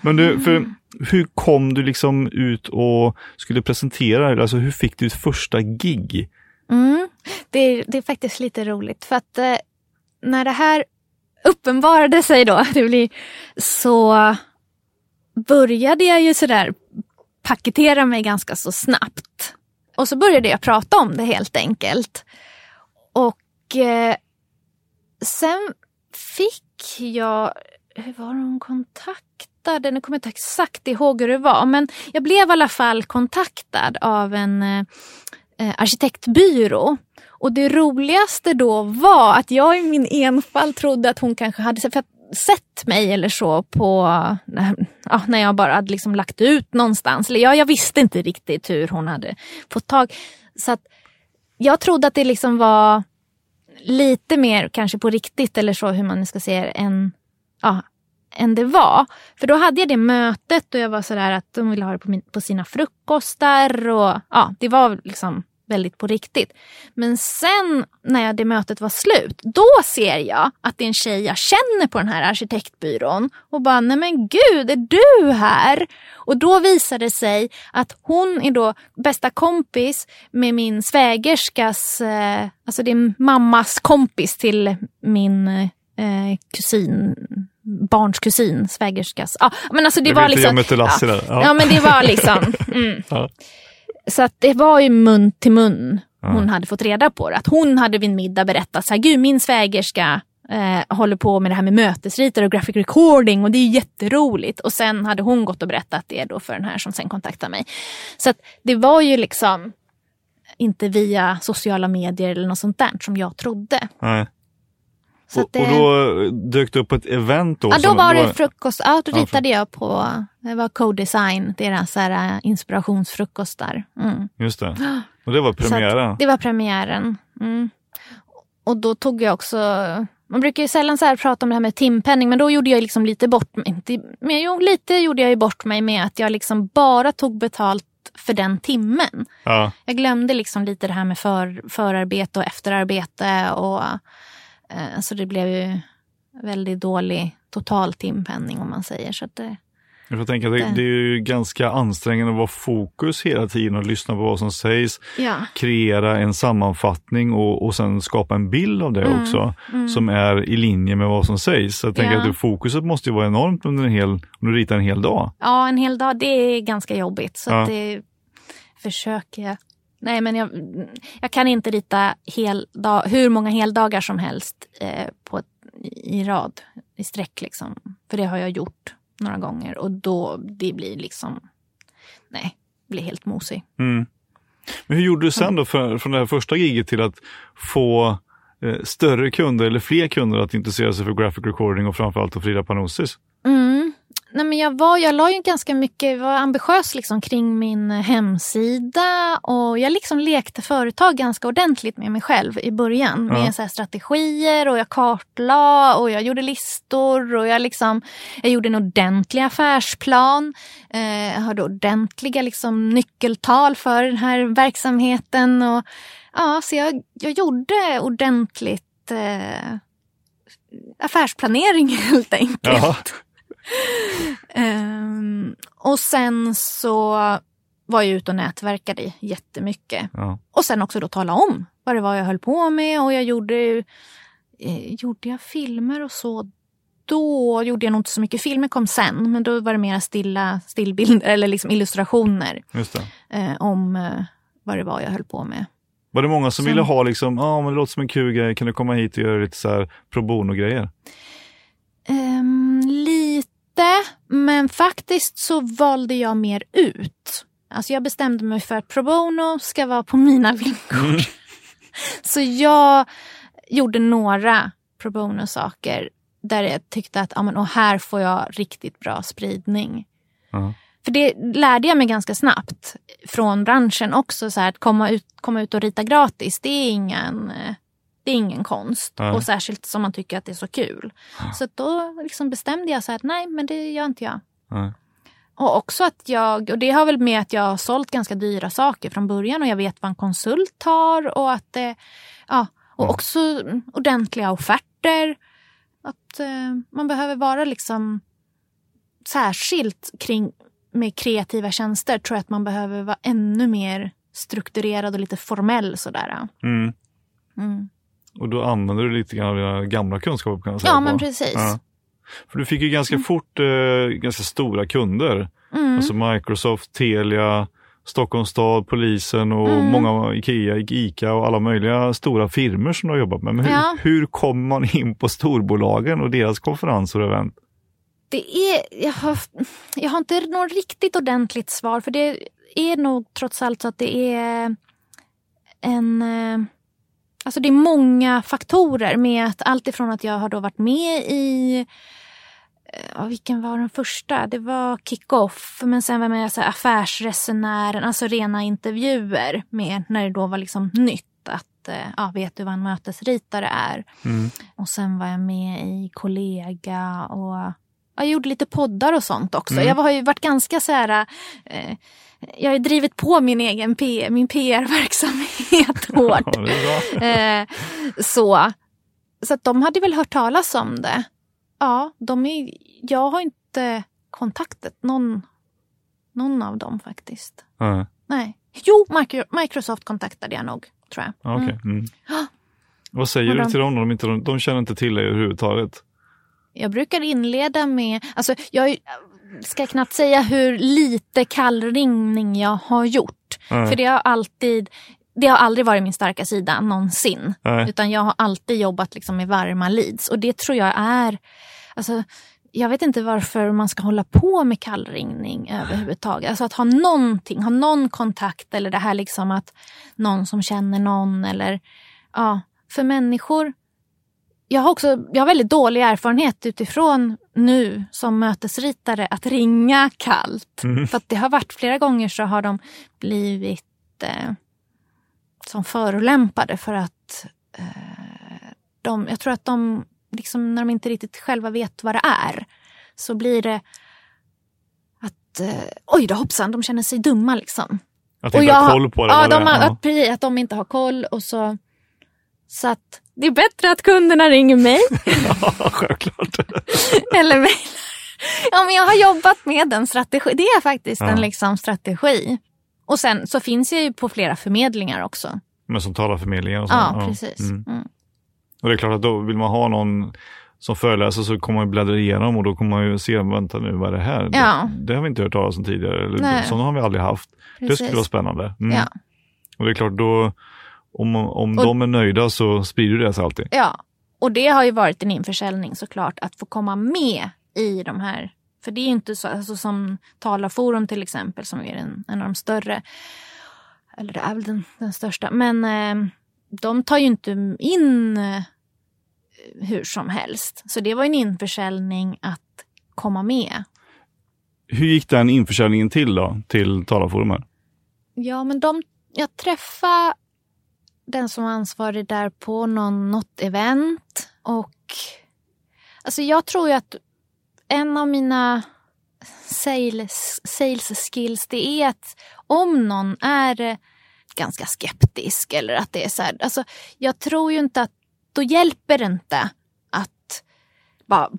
Men du, för hur kom du liksom ut och skulle presentera, alltså hur fick du ditt första gig? Mm. Det, är, det är faktiskt lite roligt för att eh, när det här uppenbarade sig då, det blir, så började jag ju sådär paketera mig ganska så snabbt. Och så började jag prata om det helt enkelt. Och eh, sen fick jag, hur var hon kontaktade? Nu kommer jag inte exakt ihåg hur det var, men jag blev i alla fall kontaktad av en eh, eh, arkitektbyrå. Och det roligaste då var att jag i min enfald trodde att hon kanske hade sett, för sett mig eller så på, ja, när jag bara hade liksom lagt ut någonstans. Eller jag, jag visste inte riktigt hur hon hade fått tag. Så att jag trodde att det liksom var lite mer kanske på riktigt eller så hur man nu ska säga, än, ja, än det var. För då hade jag det mötet och jag var sådär att de ville ha det på, min, på sina frukostar och ja, det var liksom väldigt på riktigt. Men sen när det mötet var slut, då ser jag att det är en tjej jag känner på den här arkitektbyrån och bara, nej men gud, är du här? Och då visade det sig att hon är då bästa kompis med min svägerskas, eh, alltså det är mammas kompis till min eh, kusin, barns kusin, svägerskas. Ja, men alltså det jag var vet, liksom... jag mötte Lasse ja, där. Ja. men det var liksom... Mm. Ja. Så att det var ju mun till mun hon hade fått reda på det. Att hon hade vid en middag berättat så här, gud min svägerska eh, håller på med det här med mötesritare och graphic recording och det är jätteroligt. Och sen hade hon gått och berättat det då för den här som sen kontaktade mig. Så att det var ju liksom inte via sociala medier eller något sånt där som jag trodde. Nej. Och, det, och då dök det upp ett event då? ja, då var det frukost. Ja, då Ja, ritade jag på, det var co-design, deras här, äh, inspirationsfrukostar. Mm. Just det. Och det var premiären? Det var premiären. Mm. Och då tog jag också, man brukar ju sällan så prata om det här med timpenning men då gjorde jag liksom lite bort mig, inte, men jo, lite gjorde jag ju bort mig med att jag liksom bara tog betalt för den timmen. Ja. Jag glömde liksom lite det här med för, förarbete och efterarbete och eh, så det blev ju väldigt dålig total timpenning om man säger. Så det, Jag får tänka det, Det- det är ju ganska ansträngande att vara fokus hela tiden och lyssna på vad som sägs, ja. kreera en sammanfattning och, och sen skapa en bild av det Mm, också som är i linje med vad som sägs. Så jag tänker Ja. att det, fokuset måste ju vara enormt under en hel, om du ritar en hel dag. Ja, en hel dag, det är ganska jobbigt. Så Ja. att det försöker jag. Nej, men jag, jag kan inte rita hel dag, hur många heldagar som helst eh, på i rad, i sträck. Liksom. För det har jag gjort några gånger och då det blir liksom, nej, blir helt mosig. Mm. Men hur gjorde du sen då för, från det här första giget till att få eh, större kunder eller fler kunder att intressera sig för graphic recording och framförallt att Frida Panosis? Mm. Nej, men jag, var, jag la ju ganska mycket, var ambitiös liksom kring min hemsida och jag liksom lekte företag ganska ordentligt med mig själv i början. Ja. Med så här strategier och jag kartlade och jag gjorde listor och jag, liksom, jag gjorde en ordentlig affärsplan. Eh, jag hade ordentliga liksom, nyckeltal för den här verksamheten. Och, ja, så jag, jag gjorde ordentligt eh, affärsplanering helt enkelt. Jaha. Ehm, och sen så var jag ute och nätverkade jättemycket. Ja. Och sen också då tala om vad det var jag höll på med och jag gjorde eh, Gjorde jag filmer och så då gjorde jag nog inte så mycket. Filmer kom sen, men då var det mer stilla stillbilder eller liksom illustrationer eh, om eh, vad det var jag höll på med. Var det många som Så- ville ha liksom, ja men det låter som en kul grej, kan du komma hit och göra lite så här pro bono-grejer? Ehm, lite, men faktiskt så valde jag mer ut. Alltså jag bestämde mig för att pro bono ska vara på mina villkor. Så jag gjorde några pro bono-saker där jag tyckte att ja, men, och här får jag riktigt bra spridning. Ja. För det lärde jag mig ganska snabbt från branschen också. Så här, att komma ut, komma ut och rita gratis, det är ingen, eh, det är ingen konst. Nej. Och särskilt som man tycker att det är så kul. Så då liksom bestämde jag så här att nej, men det gör inte jag. Nej. Och också att jag, och det har väl med att jag har sålt ganska dyra saker från början och jag vet vad en konsult tar och att det, ja, och också ordentliga offerter. Att eh, man behöver vara liksom särskilt kring med kreativa tjänster tror jag att man behöver vara ännu mer strukturerad och lite formell sådär. Mm. Mm. Och då använder du lite grann av dina gamla kunskaper kan jag säga. Ja på. men precis. Ja. För du fick ju ganska fort eh, ganska stora kunder. Mm. Alltså Microsoft, Telia, Stockholms stad, polisen och Mm. många Ikea, Ica och alla möjliga stora firmor som du har jobbat med. Men hur, Ja. hur kommer man in på storbolagen och deras konferenser och event? Det är, jag, har, jag har inte något riktigt ordentligt svar för det är nog trots allt så att det är en... Alltså det är många faktorer med att allt ifrån att jag har då varit med i eh, Ja, vilken var den första? Det var Kick-Off, men sen var jag med i så här affärsresenären, alltså rena intervjuer med när det då var liksom nytt att, eh, ja, vet du vad en mötesritare är? Mm. Och sen var jag med i Kollega och jag gjorde lite poddar och sånt också. Mm. Jag har ju varit ganska så här, eh, jag har drivit på min egen P, min PR-verksamhet hårt. Eh, så så att de hade väl hört talas om det. Ja, de är, jag har inte kontaktat någon, någon av dem faktiskt. Ja, Nej. Jo, Micro- Microsoft kontaktade jag nog, tror jag. ja, okej. Mm. Vad säger Och du de- till dem? De, inte, de, de känner inte till dig överhuvudtaget. Jag brukar inleda med, alltså jag ska knappt säga hur lite kallringning jag har gjort. Nej. För det har alltid, det har aldrig varit min starka sida någonsin. Nej. Utan jag har alltid jobbat liksom med varma leads. Och det tror jag är, alltså jag vet inte varför man ska hålla på med kallringning överhuvudtaget. Alltså att ha någonting, ha någon kontakt eller det här liksom att någon som känner någon eller ja, för människor. Jag har också jag har väldigt dålig erfarenhet utifrån nu som mötesritare att ringa kallt. Mm. För att det har varit flera gånger så har de blivit eh, som förolämpade för att eh, de, jag tror att de, liksom, när de inte riktigt själva vet vad det är, så blir det att eh, oj då hoppsan, de känner sig dumma liksom. Att Och inte har- koll på det. Ja, de, har- att, precis, att de inte har koll och så. Så att det är bättre att kunderna ringer mig Ja, självklart. eller mejlar. Ja, men jag har jobbat med den strategi. Det är faktiskt Ja. en liksom strategi. Och sen så finns jag ju på flera förmedlingar också. Men som talar förmedlingar och så. Ja, precis. Mm. Mm. Och det är klart att då vill man ha någon som föreläser så kommer man bläddra igenom och då kommer man ju se, vänta nu, vad är det här? Ja. Det, det har vi inte hört talas om tidigare. Eller, sådana har vi aldrig haft. Det Precis. skulle vara spännande. Mm. Ja. Och det är klart, då, om, om Och- de är nöjda så sprider det sig alltid. Ja, och det har ju varit en införsäljning såklart att få komma med i de här. För det är ju inte så, alltså som Talarforum till exempel som är en, en av de större. Eller det är väl den, den största. Men eh, de tar ju inte in eh, hur som helst. Så det var en införsäljning att komma med. Hur gick den införsäljningen till då, till talarforumet? Ja, men de, jag träffade den som var ansvarig där på någon, något event. Och alltså jag tror ju att en av mina sales, sales skills det är att om någon är eh, ganska skeptisk eller att det är så här. Alltså, jag tror ju inte att då hjälper det inte att bara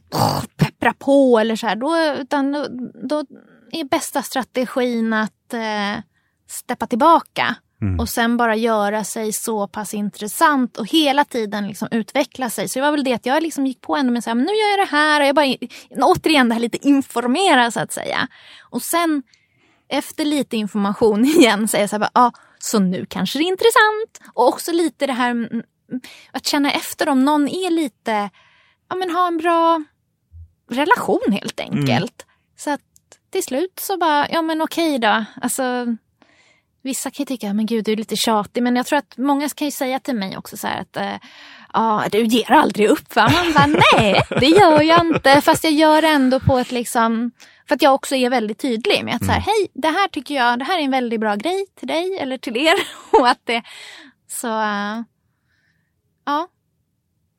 peppra på eller så här. Då, utan då, då är bästa strategin att eh, steppa tillbaka Mm. och sen bara göra sig så pass intressant och hela tiden liksom utveckla sig. Så det var väl det att jag liksom gick på ändå med men nu gör jag det här och jag bara återigen det här lite informera så att säga. Och sen efter lite information igen säga så här, ja, så nu kanske det är intressant. Och också lite det här mm, mm, att känna efter om någon är lite, ja men ha en bra relation helt enkelt. Så att till slut så bara, ja men okej då. Alltså, vissa kan ju tycka, men gud du är lite tjatig. Men jag tror att många kan ju säga till mig också så här att, eh, ja du ger aldrig upp va? Man bara, nej det gör jag inte. Fast jag gör det ändå på ett liksom, för att jag också är väldigt tydlig med att så här, hej det här tycker jag, det här är en väldigt bra grej till dig eller till er. Och att det, så, eh, Ja.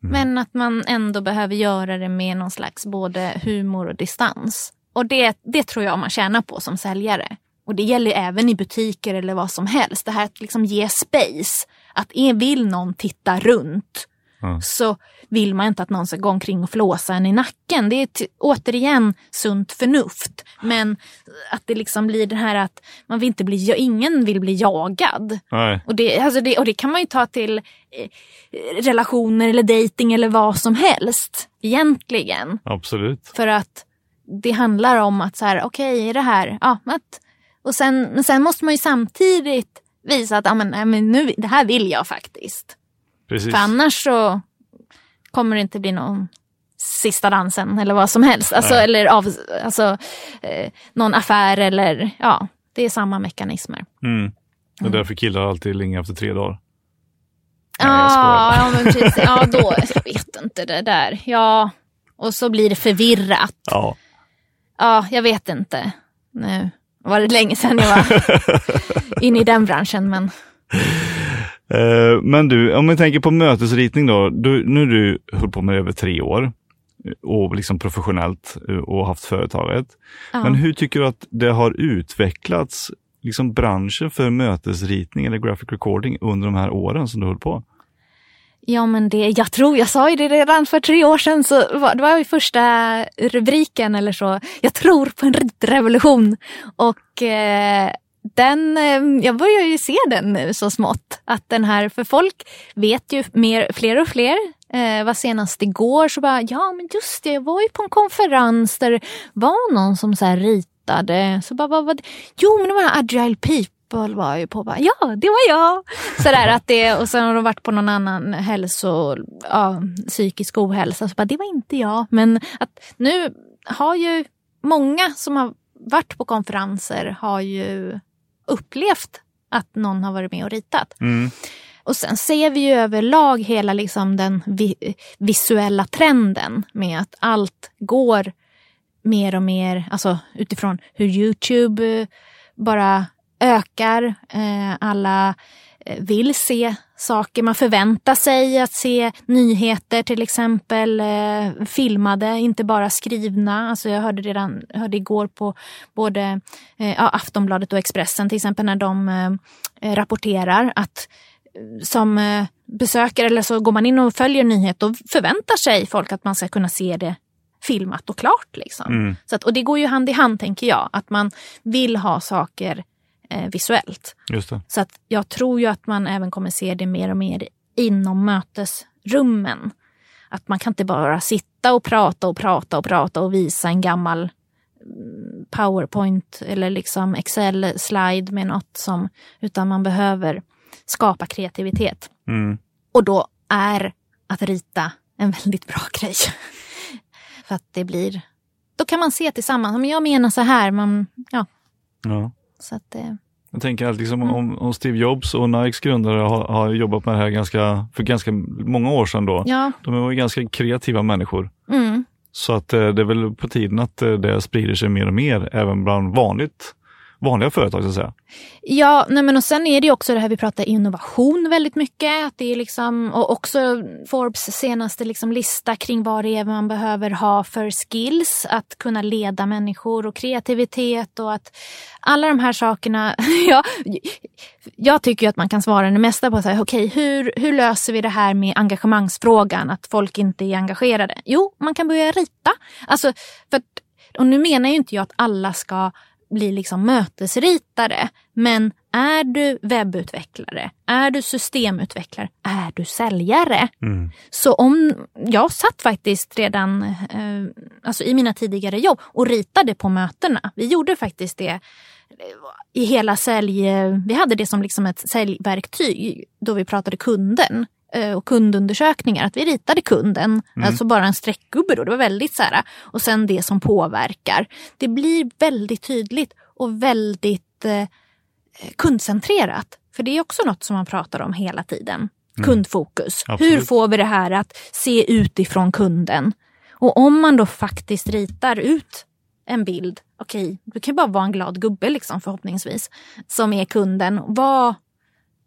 Men att man ändå behöver göra det med någon slags både humor och distans. Och det, det tror jag man tjänar på som säljare. Och det gäller även i butiker eller vad som helst. Det här att liksom ge space. Att vill någon titta runt Ja. så vill man inte att någon ska gå omkring och flåsa en i nacken. Det är återigen sunt förnuft. Men att det liksom blir det här att man vill inte bli, ingen vill bli jagad. Nej. Och det, alltså det, och det kan man ju ta till eh, relationer eller dating eller vad som helst egentligen. Absolut. För att det handlar om att så här, okej, är det här? Ja, att, och sen, men sen måste man ju samtidigt visa att ja, men, nej, men nu, det här vill jag faktiskt. Precis. För annars så kommer det inte bli någon sista dansen eller vad som helst. Alltså, Nej. eller av, alltså, eh, någon affär eller ja, det är samma mekanismer. Mm. Det är därför killar alltid ringer efter tre dagar. Nej, skojar. ja, men precis. Ja, då, jag vet inte det där. Ja, och så blir det förvirrat. Ja. Ja, jag vet inte. Nu var det länge sedan jag var inne i den branschen, men Eh, men du, om vi tänker på mötesritning då. Du, nu har du hållit på med det över tre år och liksom professionellt eh, och haft företaget. ja. Men hur tycker du att det har utvecklats, liksom branschen för mötesritning eller graphic recording under de här åren som du höll på? Ja men det, jag tror, jag sa ju det redan för tre år sedan, så var, det var ju första rubriken eller så. Jag tror på en ritrevolution. Och eh, den, eh, jag börjar ju se den nu så smått. Att den här, för folk vet ju mer, fler och fler. Eh, var senast igår så bara, ja men just det, jag var ju på en konferens där det var någon som så här ritade. Så bara, vad var det? Jo men det var Agile People var ju på. Bara, ja, det var jag. Sådär att det, och sen har de varit på någon annan hälso, ja, psykisk ohälsa. Så bara, det var inte jag. Men att nu har ju många som har varit på konferenser har ju upplevt att någon har varit med och ritat. Mm. Och sen ser vi ju överlag hela liksom den vi, visuella trenden med att allt går mer och mer, alltså utifrån hur Youtube bara ökar. Eh, alla eh, vill se saker. Man förväntar sig att se nyheter till exempel eh, filmade, inte bara skrivna. Alltså jag hörde redan hörde igår på både eh, Aftonbladet och Expressen till exempel när de eh, rapporterar att som besökare eller så går man in och följer nyhet och förväntar sig folk att man ska kunna se det filmat och klart. Liksom. Mm. Så att, och det går ju hand i hand tänker jag, att man vill ha saker eh, visuellt. Så att jag tror ju att man även kommer se det mer och mer inom mötesrummen. Att man kan inte bara sitta och prata och prata och prata och visa en gammal mm, powerpoint eller liksom Excel-slide med något som, utan man behöver skapa kreativitet. Mm. Och då är att rita en väldigt bra grej. För att det blir, då kan man se tillsammans, men jag menar så här, man, ja, Ja. Så att det, Jag tänker att liksom Mm. om, om Steve Jobs och Nikes grundare har, har jobbat med det här ganska, för ganska många år sedan då. ja, De är ju ganska kreativa människor. mm, Så att eh, det är väl på tiden att eh, det sprider sig mer och mer även bland vanligt, vanliga företag så att säga. Ja, nej men och sen är det ju också det här vi pratar innovation väldigt mycket. Att det är liksom, och också Forbes senaste liksom lista kring vad det är man behöver ha för skills. Att kunna leda människor och kreativitet och att alla de här sakerna. ja, jag tycker ju att man kan svara det mesta på så här, okej, hur, hur löser vi det här med engagemangsfrågan? Att folk inte är engagerade? Jo, man kan börja rita. Alltså, för, och nu menar ju inte jag att alla ska bli liksom mötesritare. Men är du webbutvecklare, är du systemutvecklare, är du säljare? Mm. Så om, jag satt faktiskt redan eh, alltså i mina tidigare jobb och ritade på mötena. Vi gjorde faktiskt det eh, i hela sälj... Vi hade det som liksom ett säljverktyg då vi pratade kunden eh, och kundundersökningar. Att vi ritade kunden, alltså bara en streckgubbe då. Det var väldigt så här. Och sen det som påverkar. Det blir väldigt tydligt och väldigt eh, kundcentrerat. För det är också något som man pratar om hela tiden. Kundfokus. Absolut. Hur får vi det här att se utifrån kunden? Och om man då faktiskt ritar ut en bild, okej, det kan bara vara en glad gubbe liksom förhoppningsvis, som är kunden. Vad,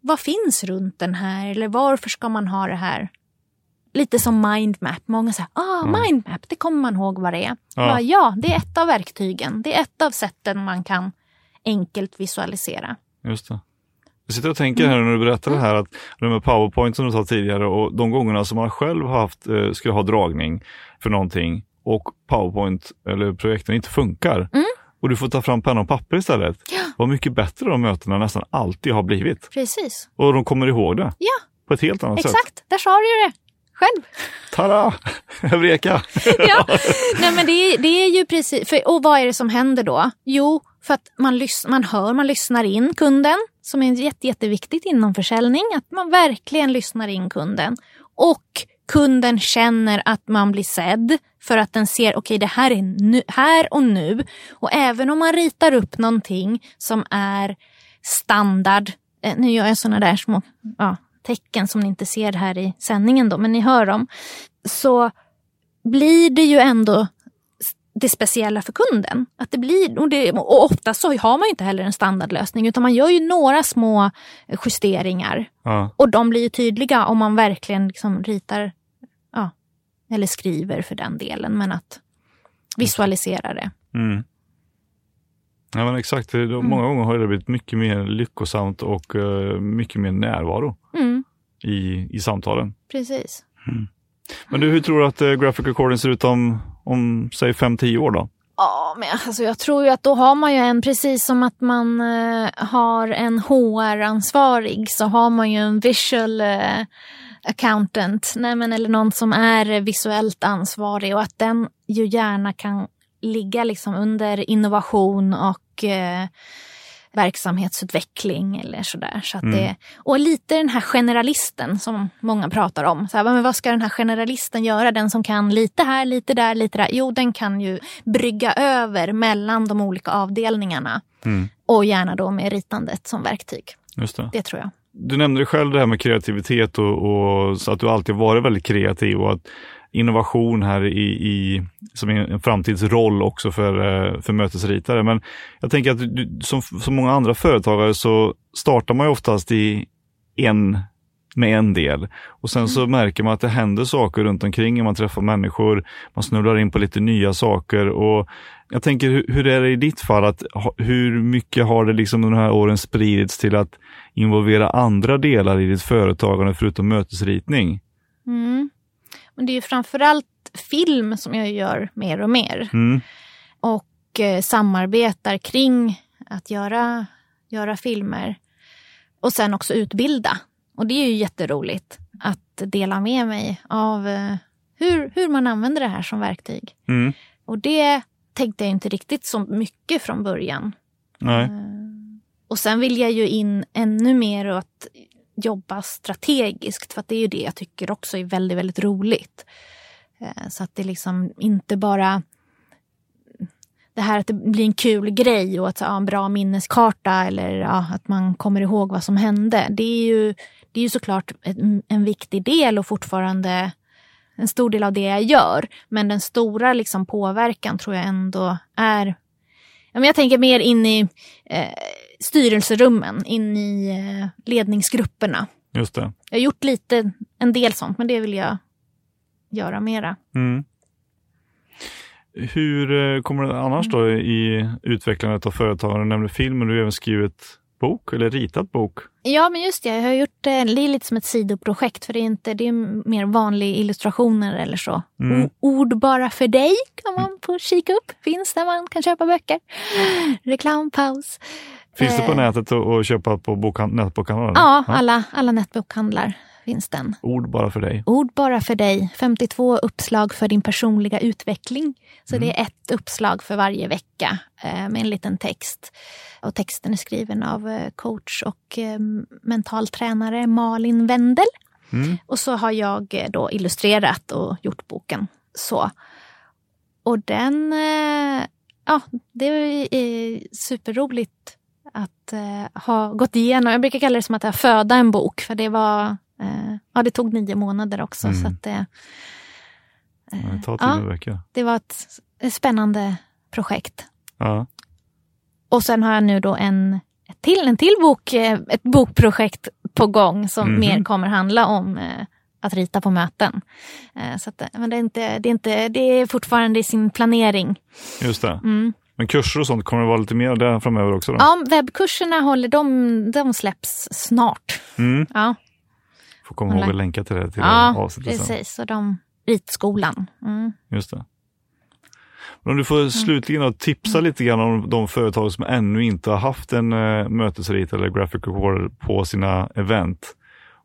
vad finns runt den här? Eller varför ska man ha det här lite som mindmap. Många säger, ah, Ja. mindmap, det kommer man ihåg vad det är. Ja. Ja. ja, det är ett av verktygen. Det är ett av sätten man kan enkelt visualisera. Just det. Jag sitter och tänker här när du berättar det här att de här powerpoint som du sa tidigare och de gångerna som man själv haft, eh, skulle ha dragning för någonting och powerpoint eller projekten inte funkar Mm. och du får ta fram penna och papper istället. Ja. Vad mycket bättre de mötena nästan alltid har blivit. Precis. Och de kommer ihåg det Ja, på ett helt annat sätt. exakt. Där sa du det. Själv. Tada! Eureka! ja. Nej men det, är- det är ju precis, för, och vad är det som händer då? Jo, för att man, lys, man hör, man lyssnar in kunden, som är jätte, jätteviktigt inom försäljning, att man verkligen lyssnar in kunden. Och kunden känner att man blir sedd för att den ser, okej det här är nu, här och nu. Och även om man ritar upp någonting som är standard, eh, nu gör jag sådana där små ja, tecken som ni inte ser här i sändningen då, men ni hör dem. Så blir det ju ändå det speciella för kunden. Att det blir, och, det, och ofta så har man inte heller en standardlösning utan man gör ju några små justeringar. Ja, Och de blir ju tydliga om man verkligen liksom ritar, eller skriver för den delen, men att visualisera det. mm. ja men exakt. Mm. Många gånger har det blivit mycket mer lyckosamt och eh, mycket mer närvaro Mm, i, i samtalen. precis. Men du, hur tror du att eh, graphic recording ser ut om, om säg 5-10 år då? Ja, men alltså jag tror ju att då har man ju en, precis som att man eh, har en HR-ansvarig så har man ju en visual accountant, nej men, eller någon som är visuellt ansvarig och att den ju gärna kan ligga liksom under innovation och eh, verksamhetsutveckling eller sådär. Så att Mm. det, och lite den här generalisten som många pratar om. Så här, men vad ska den här generalisten göra? Den som kan lite här, lite där, lite där. Jo, den kan ju brygga över mellan de olika avdelningarna. Mm. Och gärna då med ritandet som verktyg. Just det. Det tror jag. Du nämnde själv det här med kreativitet och, och så att du alltid varit väldigt kreativ och att innovation här i, i som en framtidsroll också för, eh, för mötesritare. Men jag tänker att du, som, som många andra företagare så startar man ju oftast i en med en del och sen så märker man att det händer saker runt omkring. Man träffar människor, man snubblar in på lite nya saker och jag tänker hur, hur är det i ditt fall? Att, hur mycket har det liksom under de här åren spridits till att involvera andra delar i ditt företagande förutom mötesritning? Mm. Men det är ju framförallt film som jag gör mer och mer. Mm. och eh, samarbetar kring att göra, göra filmer. Och sen också utbilda. Och det är ju jätteroligt att dela med mig av eh, hur, hur man använder det här som verktyg. Mm. Och det tänkte jag inte riktigt så mycket från början. Nej. Eh, Och sen vill jag ju in ännu mer och att jobba strategiskt för att det är ju det jag tycker också är väldigt, väldigt roligt. Eh, Så att det liksom inte bara det här att det blir en kul grej och att ja, en bra minneskarta eller ja, att man kommer ihåg vad som hände. Det är ju, det är ju såklart en, en viktig del och fortfarande en stor del av det jag gör. Men den stora liksom påverkan tror jag ändå är jag tänker mer in i eh, styrelserummen, in i eh, ledningsgrupperna. Just det. Jag har gjort lite, en del sånt, men det vill jag göra mera. Mm. Hur eh, kommer det annars då i utvecklandet av företagande? Du nämnde film, men du har även skrivit bok eller ritat bok. Ja, men just det. Jag har gjort det, det är lite som ett sidoprojekt, för det är, inte, det är mer vanliga illustrationer eller så. Mm. Ord bara för dig kan man få kika upp. Finns där man kan köpa böcker. Reklampaus. Finns det på Eh. nätet att att köpa på bokhand- nätbokhandlaren? Ja, alla, alla nätbokhandlar finns den. Ord bara för dig. Ord bara för dig. 52 uppslag för din personliga utveckling. Så det är ett uppslag för varje vecka eh, med en liten text. Och texten är skriven av eh, coach och eh, mental tränare Malin Wendel. Mm. Och så har jag eh, då illustrerat och gjort boken. Så. Och den, eh, ja, det är superroligt att eh, ha gått igenom. Jag brukar kalla det som att jag föda en bok, för det var, eh, ja det tog nio månader också. Mm. Så det, eh, Det tar ja, tio veckor. det var ett, ett spännande projekt. Ja. Och sen har jag nu då en till, en till bok, eh, ett bokprojekt på gång som Mhm. mer kommer handla om eh, att rita på möten. Eh, så att, men det, är inte, det, är inte, det är fortfarande i sin planering. Just det. Mm. Men kurser och sånt, kommer det vara lite mer där framöver också? Då? Ja, webbkurserna håller, de, de släpps snart. Mm. Ja. Får komma ihåg att länka till det till ja, avsnittet precis. Och de, ritskolan. Mm. Just det. Men om du får slutligen tipsa lite grann om de företag som ännu inte har haft en uh, mötesritare eller graphic recorder på sina event.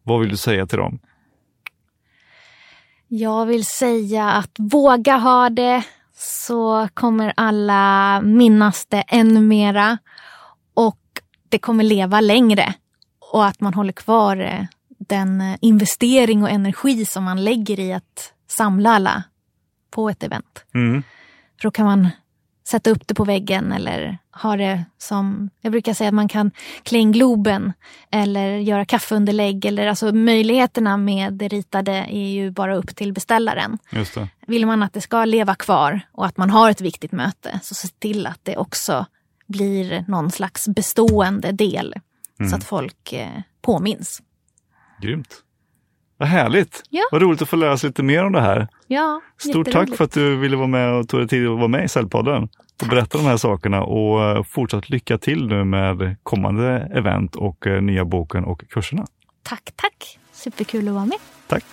Vad vill du säga till dem? Jag vill säga att våga ha det så kommer alla minnas det ännu mera och det kommer leva längre och att man håller kvar eh, den eh, investering och energi som man lägger i att samla alla på ett event. Mm. För då kan man sätta upp det på väggen eller ha det som, jag brukar säga att man kan klä in Globen eller göra kaffeunderlägg. Eller, alltså möjligheterna med det ritade är ju bara upp till beställaren. Vill man att det ska leva kvar och att man har ett viktigt möte, så se till att det också blir någon slags bestående del. Mm. Så att folk eh, påminns. Grymt. Vad härligt! Ja. Vad roligt att få lära sig lite mer om det här. Ja, Stort tack för att du ville vara med och tog dig tid att vara med i Cellpodden och berätta de här sakerna och eh, fortsatt lycka till nu med kommande event och eh, nya boken och kurserna. Tack, tack! Superkul att vara med. Tack!